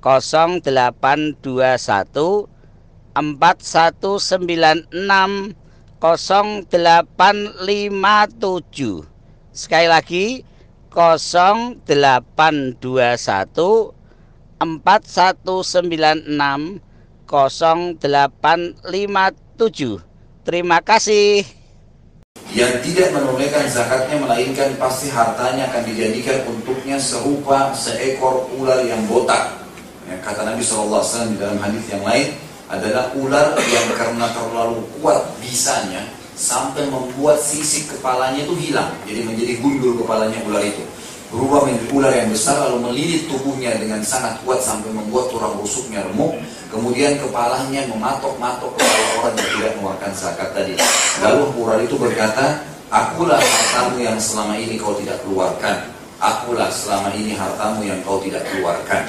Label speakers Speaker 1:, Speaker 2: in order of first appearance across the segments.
Speaker 1: 0821 4196 0857 Sekali lagi 0821 4196 0857 Terima kasih.
Speaker 2: Yang tidak menunaikan zakatnya melainkan pasti hartanya akan dijadikan untuknya serupa seekor ular yang botak Ya, kata Nabi SAW di dalam hadis yang lain adalah ular yang karena terlalu kuat bisanya sampai membuat sisik kepalanya itu hilang. Jadi menjadi gundul kepalanya ular itu. Berubah menjadi ular yang besar lalu melilit tubuhnya dengan sangat kuat sampai membuat tulang rusuknya remuk. Kemudian kepalanya mematok-matok kepala orang yang tidak mengeluarkan zakat tadi. Lalu ular itu berkata, Akulah hartamu yang selama ini kau tidak keluarkan. Akulah selama ini hartamu yang kau tidak keluarkan.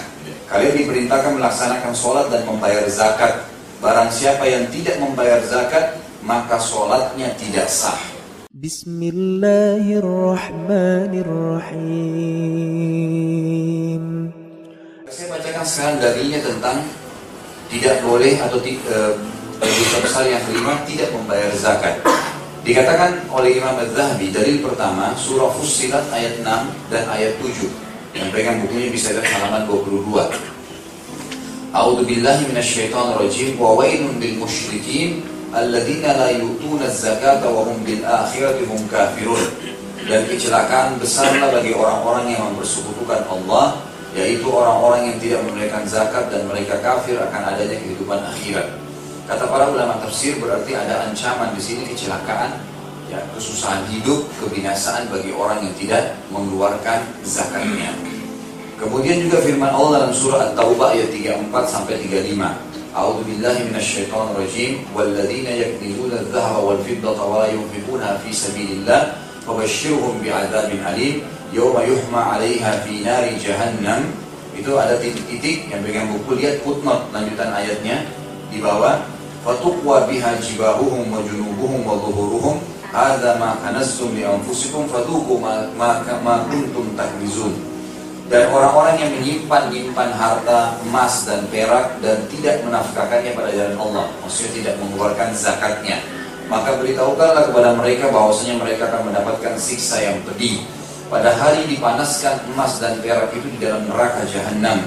Speaker 2: Kalian diperintahkan melaksanakan sholat dan membayar zakat. Barang siapa yang tidak membayar zakat, maka sholatnya tidak sah.
Speaker 3: Bismillahirrahmanirrahim.
Speaker 2: Saya bacakan sekarang dalilnya tentang tidak boleh atau uh, besar yang kelima tidak membayar zakat. Dikatakan oleh Imam Az-Zahabi dalil pertama surah Fussilat ayat 6 dan ayat 7 yang pegang bukunya bisa lihat halaman 22. A'udzu billahi minasyaitonir rajim wa wailun lil musyrikin alladzina la yu'tuna az-zakata wa hum bil akhirati hum kafirun. Dan kecelakaan besarlah bagi orang-orang yang mempersekutukan Allah yaitu orang-orang yang tidak menunaikan zakat dan mereka kafir akan adanya kehidupan akhirat. Kata para ulama tafsir berarti ada ancaman di sini kecelakaan ya, kesusahan hidup, kebinasaan bagi orang yang tidak mengeluarkan zakatnya. Kemudian juga firman Allah dalam surah At-Taubah ayat 34 sampai 35. A'udzu billahi minasyaitonir rajim walladzina yaknizuna adh-dhahaba wal fiddata wa yunfiquna fi sabilillah fabashshirhum bi'adzabin alim. Yawma yuhma 'alaiha fi nari jahannam. Itu ada titik-titik yang pegang buku. Lihat footnote lanjutan ayatnya di bawah. Fatuqwa biha jibahuhum wa junubuhum wa dhuhuruhum Hadza ma kanastum li anfusikum fadhuku ma, ma, kuntum taknizun. Dan orang-orang yang menyimpan-nyimpan harta emas dan perak dan tidak menafkahkannya pada jalan Allah, maksudnya tidak mengeluarkan zakatnya, maka beritahukanlah kepada mereka bahwasanya mereka akan mendapatkan siksa yang pedih. Pada hari dipanaskan emas dan perak itu di dalam neraka jahanam.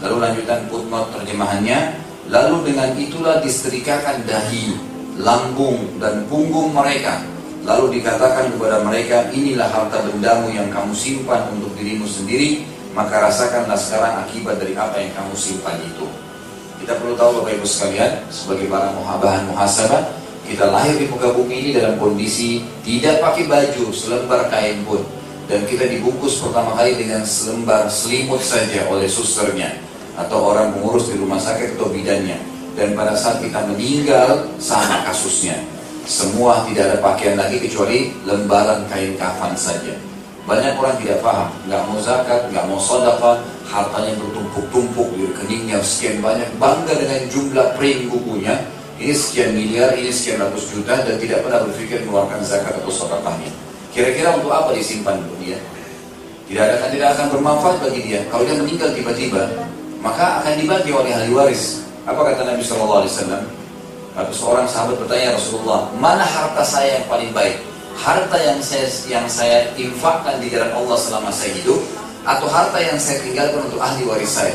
Speaker 2: Lalu lanjutan footnote terjemahannya, lalu dengan itulah disetrikakan dahi, lambung dan punggung mereka Lalu dikatakan kepada mereka, inilah harta bendamu yang kamu simpan untuk dirimu sendiri, maka rasakanlah sekarang akibat dari apa yang kamu simpan itu. Kita perlu tahu Bapak Ibu sekalian, sebagai para muhabahan muhasabah, kita lahir di muka bumi ini dalam kondisi tidak pakai baju, selembar kain pun. Dan kita dibungkus pertama kali dengan selembar selimut saja oleh susternya. Atau orang pengurus di rumah sakit atau bidannya. Dan pada saat kita meninggal, sama kasusnya semua tidak ada pakaian lagi kecuali lembaran kain kafan saja. Banyak orang tidak paham, nggak mau zakat, nggak mau sodaka, hartanya bertumpuk-tumpuk di rekeningnya sekian banyak, bangga dengan jumlah print bukunya, ini sekian miliar, ini sekian ratus juta, dan tidak pernah berpikir mengeluarkan zakat atau sodakahnya. Kira-kira untuk apa disimpan dia? Tidak akan tidak akan bermanfaat bagi dia. Kalau dia meninggal tiba-tiba, maka akan dibagi oleh ahli waris. Apa kata Nabi Shallallahu Alaihi Wasallam? Lalu seorang sahabat bertanya Rasulullah, mana harta saya yang paling baik? Harta yang saya yang saya infakkan di jalan Allah selama saya hidup, atau harta yang saya tinggalkan untuk ahli waris saya?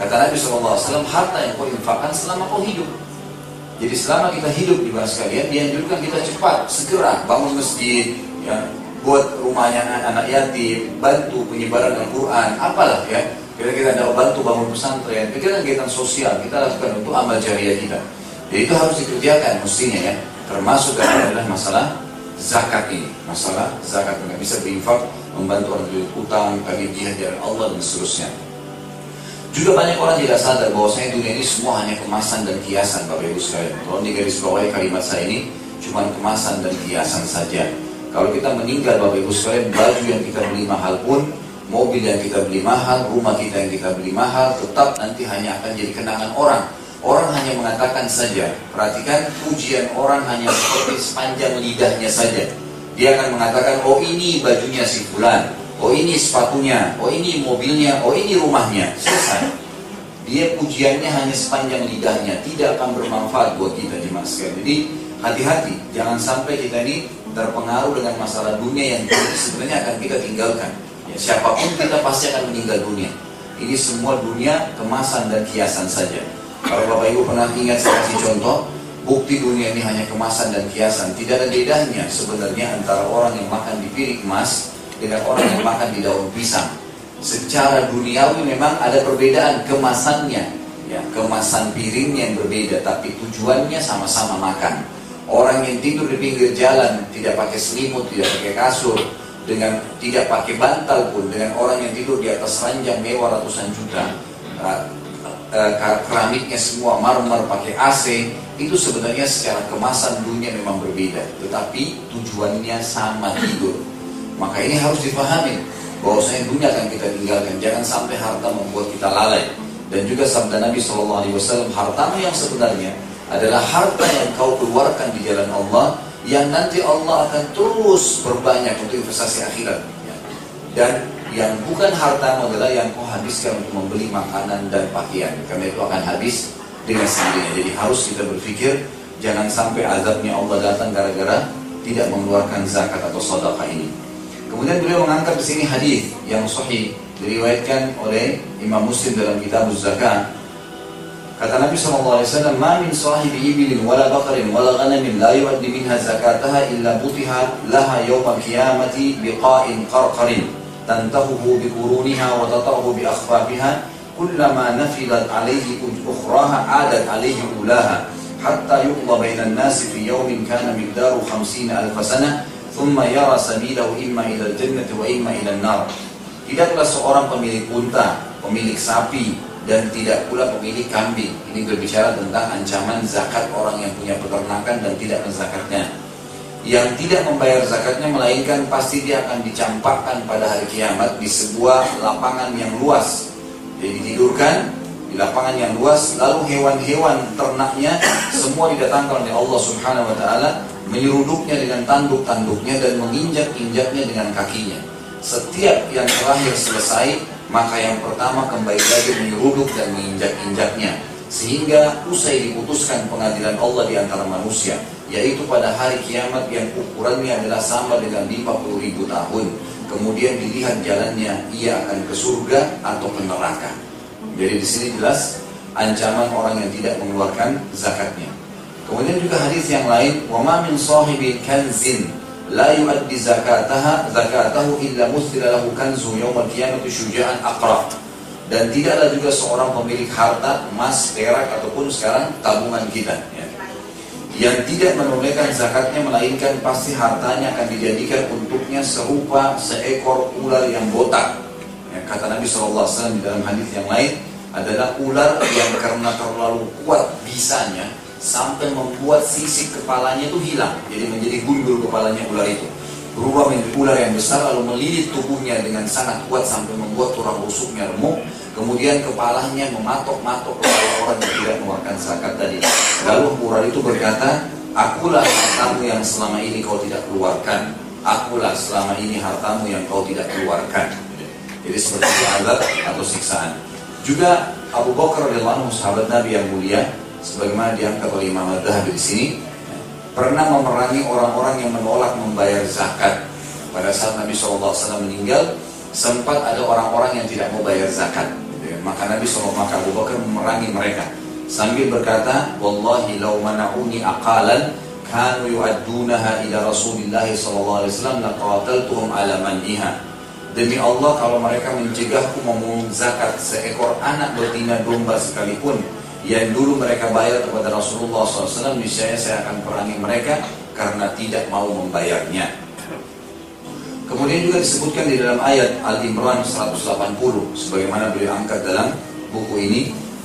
Speaker 2: Kata Nabi SAW, harta yang kau infakkan selama kau hidup. Jadi selama kita hidup di bawah sekalian, dianjurkan kita cepat, segera bangun masjid, ya, buat rumahnya anak-anak yatim, bantu penyebaran Al-Quran, apalah ya. Kira-kira ada bantu bangun pesantren, kegiatan-kegiatan sosial kita lakukan untuk amal jariah kita. Jadi itu harus dikerjakan mestinya ya. Termasuk adalah masalah zakat ini. Masalah zakat nggak bisa berinfak, membantu orang tulis utang, bagi jihad jalan Allah dan seterusnya. Juga banyak orang tidak sadar bahwasanya dunia ini semua hanya kemasan dan hiasan Bapak Ibu sekalian. Kalau di garis bawahi kalimat saya ini cuma kemasan dan hiasan saja. Kalau kita meninggal Bapak Ibu sekalian, baju yang kita beli mahal pun, mobil yang kita beli mahal, rumah kita yang kita beli mahal, tetap nanti hanya akan jadi kenangan orang. Orang hanya mengatakan saja, perhatikan pujian orang hanya seperti sepanjang lidahnya saja. Dia akan mengatakan, oh ini bajunya si fulan, oh ini sepatunya, oh ini mobilnya, oh ini rumahnya. Selesai. Dia pujiannya hanya sepanjang lidahnya, tidak akan bermanfaat buat kita jemaah sekalian. Jadi hati-hati, jangan sampai kita ini terpengaruh dengan masalah dunia yang sebenarnya akan kita tinggalkan. Ya, siapa pun kita pasti akan meninggal dunia. Ini semua dunia kemasan dan kiasan saja. Kalau Bapak Ibu pernah ingat saya kasih contoh, bukti dunia ini hanya kemasan dan kiasan. Tidak ada bedanya sebenarnya antara orang yang makan di piring emas dengan orang yang makan di daun pisang. Secara duniawi memang ada perbedaan kemasannya, ya kemasan piringnya yang berbeda, tapi tujuannya sama-sama makan. Orang yang tidur di pinggir jalan tidak pakai selimut, tidak pakai kasur, dengan tidak pakai bantal pun, dengan orang yang tidur di atas ranjang mewah ratusan juta, keramiknya semua marmer pakai AC, itu sebenarnya secara kemasan dunia memang berbeda, tetapi tujuannya sama tidur. Maka ini harus dipahami bahwasanya dunia akan kita tinggalkan. Jangan sampai harta membuat kita lalai. Dan juga sabda Nabi Shallallahu Alaihi Wasallam, hartamu yang sebenarnya adalah harta yang kau keluarkan di jalan Allah, yang nanti Allah akan terus berbanyak untuk investasi akhirat. Dan yang bukan hartamu adalah yang kau habiskan untuk membeli makanan dan pakaian, karena itu akan habis dengan sendirinya. Jadi harus kita berpikir jangan sampai azabnya Allah datang gara-gara tidak mengeluarkan zakat atau sedekah ini. Kemudian beliau mengangkat di sini hadis yang sahih diriwayatkan oleh Imam Muslim dalam kitab Zakat. Kata Nabi SAW, "Ma min sahibi ibilin wala baqarin wala ghanamin la yuaddi minha zakataha illa butiha laha yawm al-qiyamati biqa'in qarqarin tantahuhu bi quruniha wa tatahu bi akhfafiha kullama nafilat alayhi ukhraha adat alayhi ulaha hatta yuqda bainan nasi fi yawmin kana miqdaru 50 alf sanah ثم يرى سبيله إما إلى الجنة وإما إلى النار Tidaklah seorang pemilik unta, pemilik sapi, dan tidak pula pemilik kambing. Ini berbicara tentang ancaman zakat orang yang punya peternakan dan tidak menzakatnya. Yang tidak membayar zakatnya melainkan pasti dia akan dicampakkan pada hari kiamat di sebuah lapangan yang luas. Jadi ditidurkan di lapangan yang luas, lalu hewan-hewan ternaknya semua didatangkan oleh Allah Subhanahu wa taala menyeruduknya dengan tanduk-tanduknya dan menginjak-injaknya dengan kakinya. Setiap yang terakhir selesai, maka yang pertama kembali lagi menyeruduk dan menginjak-injaknya. Sehingga usai diputuskan pengadilan Allah di antara manusia, yaitu pada hari kiamat yang ukurannya adalah sama dengan 50 ribu tahun. Kemudian dilihat jalannya, ia akan ke surga atau ke neraka. Jadi di sini jelas ancaman orang yang tidak mengeluarkan zakatnya. Kemudian juga hadis yang lain, "Wa ma min sahibi kanzin la yuaddi zakataha zakatahu illa musila lahu kanzu al qiyamati syuja'an aqra." Dan tidaklah juga seorang pemilik harta emas, perak ataupun sekarang tabungan kita ya. Yang tidak menunaikan zakatnya melainkan pasti hartanya akan dijadikan untuknya serupa seekor ular yang botak. Ya, kata Nabi SAW di dalam hadis yang lain adalah ular yang karena terlalu kuat bisanya sampai membuat sisi kepalanya itu hilang jadi menjadi gundul kepalanya ular itu berubah menjadi ular yang besar lalu melilit tubuhnya dengan sangat kuat sampai membuat tulang rusuknya remuk kemudian kepalanya mematok-matok kepala orang yang tidak mengeluarkan zakat tadi. Lalu ular itu berkata akulah hartamu yang selama ini kau tidak keluarkan. Akulah selama ini hartamu yang kau tidak keluarkan. Jadi seperti azab atau siksaan. Juga Abu Bakar radhiyallahu sahabat Nabi yang mulia sebagaimana diangkat oleh Imam Al-Dhahabi di sini pernah memerangi orang-orang yang menolak membayar zakat. Pada saat Nabi SAW meninggal sempat ada orang-orang yang tidak mau bayar zakat maka Nabi SAW Abu Bakar memerangi mereka sambil berkata wallahi law mana'uni aqalan kanu yu'addunaha ila Rasulillah wasallam laqataltuhum ala man'iha demi Allah kalau mereka mencegahku memungut zakat seekor anak betina domba sekalipun yang dulu mereka bayar kepada Rasulullah SAW, niscaya saya akan perangi mereka karena tidak mau membayarnya. Kemudian juga disebutkan di dalam ayat Al-Imran 180, sebagaimana beliau angkat dalam buku ini.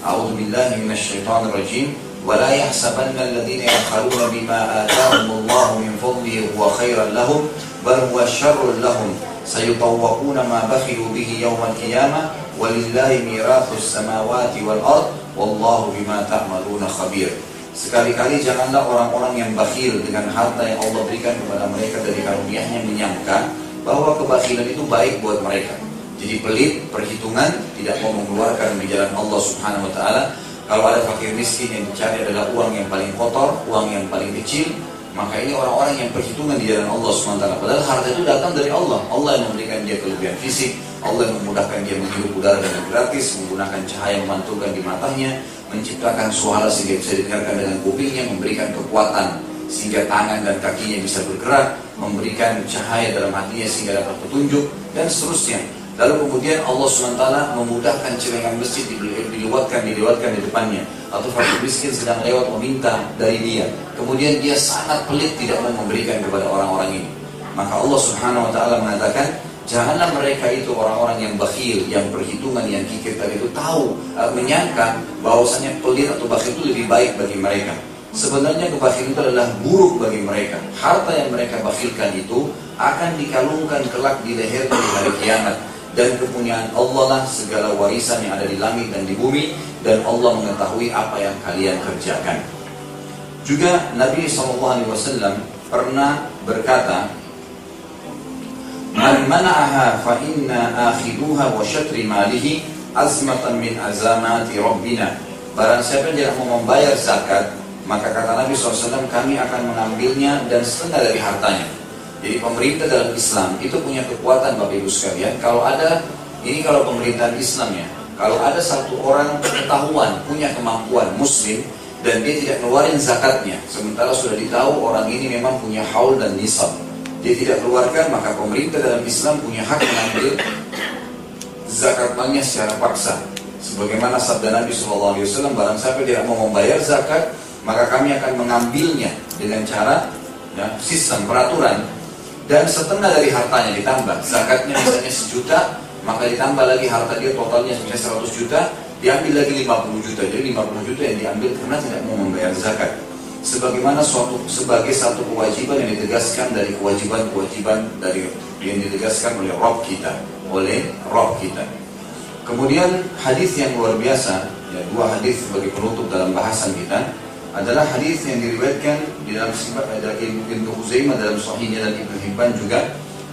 Speaker 2: A'udzu billahi minasyaitonir rajim. ولا يحسبن الذين يبخلون بما آتاهم الله من فضله هو خيرا لهم بل هو شر لهم سيطوقون ما بخلوا به يوم القيامة ولله ميراث السماوات والأرض والله بما تعملون خبير Sekali-kali janganlah orang-orang yang bakhil dengan harta yang Allah berikan kepada mereka dari karunia-Nya menyangka bahwa kebakhilan itu baik buat mereka. Jadi pelit, perhitungan, tidak mau mengeluarkan di jalan Allah Subhanahu wa taala. Kalau ada fakir miskin yang dicari adalah uang yang paling kotor, uang yang paling kecil, maka ini orang-orang yang perhitungan di jalan Allah SWT. Padahal harta itu datang dari Allah. Allah yang memberikan dia kelebihan fisik, Allah yang memudahkan dia menghirup udara dengan gratis, menggunakan cahaya memantulkan di matanya, menciptakan suara sehingga bisa didengarkan dengan kupingnya, memberikan kekuatan sehingga tangan dan kakinya bisa bergerak, memberikan cahaya dalam hatinya sehingga dapat petunjuk, dan seterusnya. Lalu kemudian Allah SWT memudahkan celengan masjid dilewatkan, dilewatkan di depannya. Atau fakir miskin sedang lewat meminta dari dia. Kemudian dia sangat pelit tidak mau memberikan kepada orang-orang ini. Maka Allah Subhanahu Wa Taala mengatakan, Janganlah mereka itu orang-orang yang bakhil, yang perhitungan, yang kikir tadi itu tahu, uh, menyangka bahwasanya pelit atau bakhil itu lebih baik bagi mereka. Sebenarnya kebakhilan itu adalah buruk bagi mereka. Harta yang mereka bakhilkan itu akan dikalungkan kelak di leher di hari kiamat. Dan kepunyaan Allah lah segala warisan yang ada di langit dan di bumi. Dan Allah mengetahui apa yang kalian kerjakan. Juga Nabi SAW pernah berkata, Man mana'aha fa inna akhiduha wa syatri malihi azmatan min azamati rabbina. Barang siapa yang mau membayar zakat, maka kata Nabi SAW kami akan mengambilnya dan setengah dari hartanya. Jadi pemerintah dalam Islam itu punya kekuatan Bapak Ibu sekalian. Kalau ada, ini kalau pemerintahan Islam ya, kalau ada satu orang pengetahuan, punya kemampuan muslim, dan dia tidak ngeluarin zakatnya, sementara sudah ditahu orang ini memang punya haul dan nisab, dia tidak keluarkan maka pemerintah dalam Islam punya hak mengambil zakat malnya secara paksa sebagaimana sabda Nabi SAW barang siapa tidak mau membayar zakat maka kami akan mengambilnya dengan cara ya, sistem peraturan. Dan setengah dari hartanya ditambah. Zakatnya misalnya sejuta maka ditambah lagi harta dia totalnya misalnya 100 juta diambil lagi 50 juta. Jadi 50 juta yang diambil karena tidak mau membayar zakat. Sebagaimana suatu sebagai satu kewajiban yang ditegaskan dari kewajiban-kewajiban dari yang ditegaskan oleh Rob kita, oleh Rob kita. Kemudian hadis yang luar biasa, ya, dua hadis sebagai penutup dalam bahasan kita adalah hadis yang diriwayatkan di dalam ada Ibnu Huzaimah dalam Sahihnya dan Ibnu Hibban juga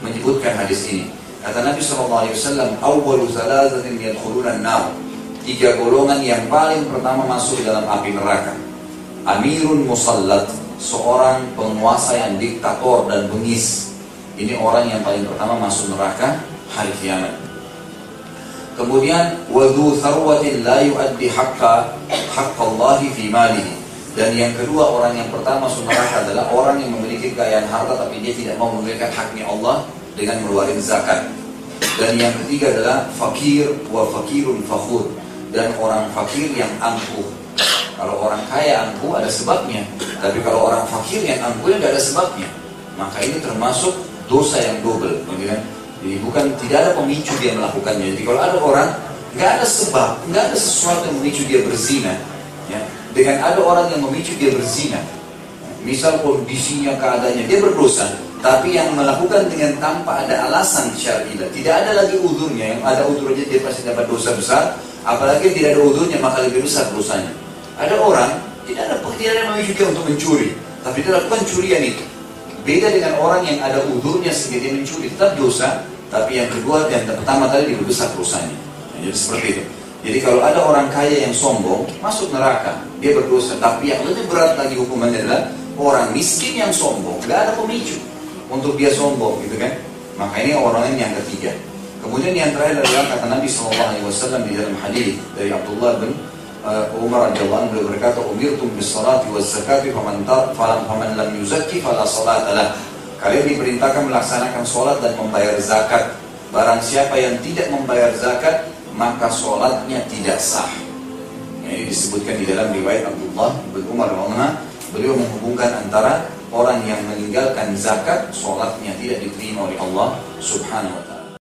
Speaker 2: menyebutkan hadis ini. Kata Nabi SAW, "Awwalu thalathatin yadkhuluna an-nar." Tiga golongan yang paling pertama masuk dalam api neraka. Amirun Musallat, seorang penguasa yang diktator dan bengis. Ini orang yang paling pertama masuk neraka hari kiamat. Kemudian wadu tharwatin la yuaddi haqqa haqqallahi fi malihi. Dan yang kedua orang yang pertama neraka adalah orang yang memiliki kekayaan harta tapi dia tidak mau memberikan haknya Allah dengan mengeluarkan zakat. Dan yang ketiga adalah fakir wa fakirun fakhur dan orang fakir yang angkuh kalau orang kaya angkuh ada sebabnya. Tapi kalau orang fakir yang angkuh tidak ada sebabnya. Maka ini termasuk dosa yang double. Gitu kan? Jadi bukan tidak ada pemicu dia melakukannya. Jadi kalau ada orang nggak ada sebab, nggak ada sesuatu yang memicu dia berzina. Dengan ada orang yang memicu dia berzina. Misal kondisinya, keadaannya, dia berdosa. Tapi yang melakukan dengan tanpa ada alasan syariah, tidak ada lagi udurnya. Yang ada udurnya dia pasti dapat dosa besar. Apalagi tidak ada udurnya maka lebih besar dosanya. Ada orang tidak ada tidak ada memicu dia untuk mencuri, tapi dia lakukan curian itu. Beda dengan orang yang ada udurnya sehingga dia mencuri, tetap dosa, tapi yang kedua yang pertama tadi lebih besar dosanya. Jadi seperti itu. Jadi kalau ada orang kaya yang sombong, masuk neraka, dia berdosa. Tapi yang lebih berat lagi hukumannya adalah orang miskin yang sombong, gak ada pemicu untuk dia sombong, gitu kan? Maka ini orang yang ketiga. Kemudian yang terakhir adalah kata Nabi SAW di dalam hadis dari Abdullah bin uh, Umar radhiyallahu anhu berkata umirtum bis salati waz zakati faman falam faman lam yuzakki fala salata lah. Kalian diperintahkan melaksanakan sholat dan membayar zakat. Barang siapa yang tidak membayar zakat, maka sholatnya tidak sah. Ini disebutkan di dalam riwayat Abdullah bin Umar beliau menghubungkan antara orang yang meninggalkan zakat, sholatnya tidak diterima oleh Allah Subhanahu wa taala.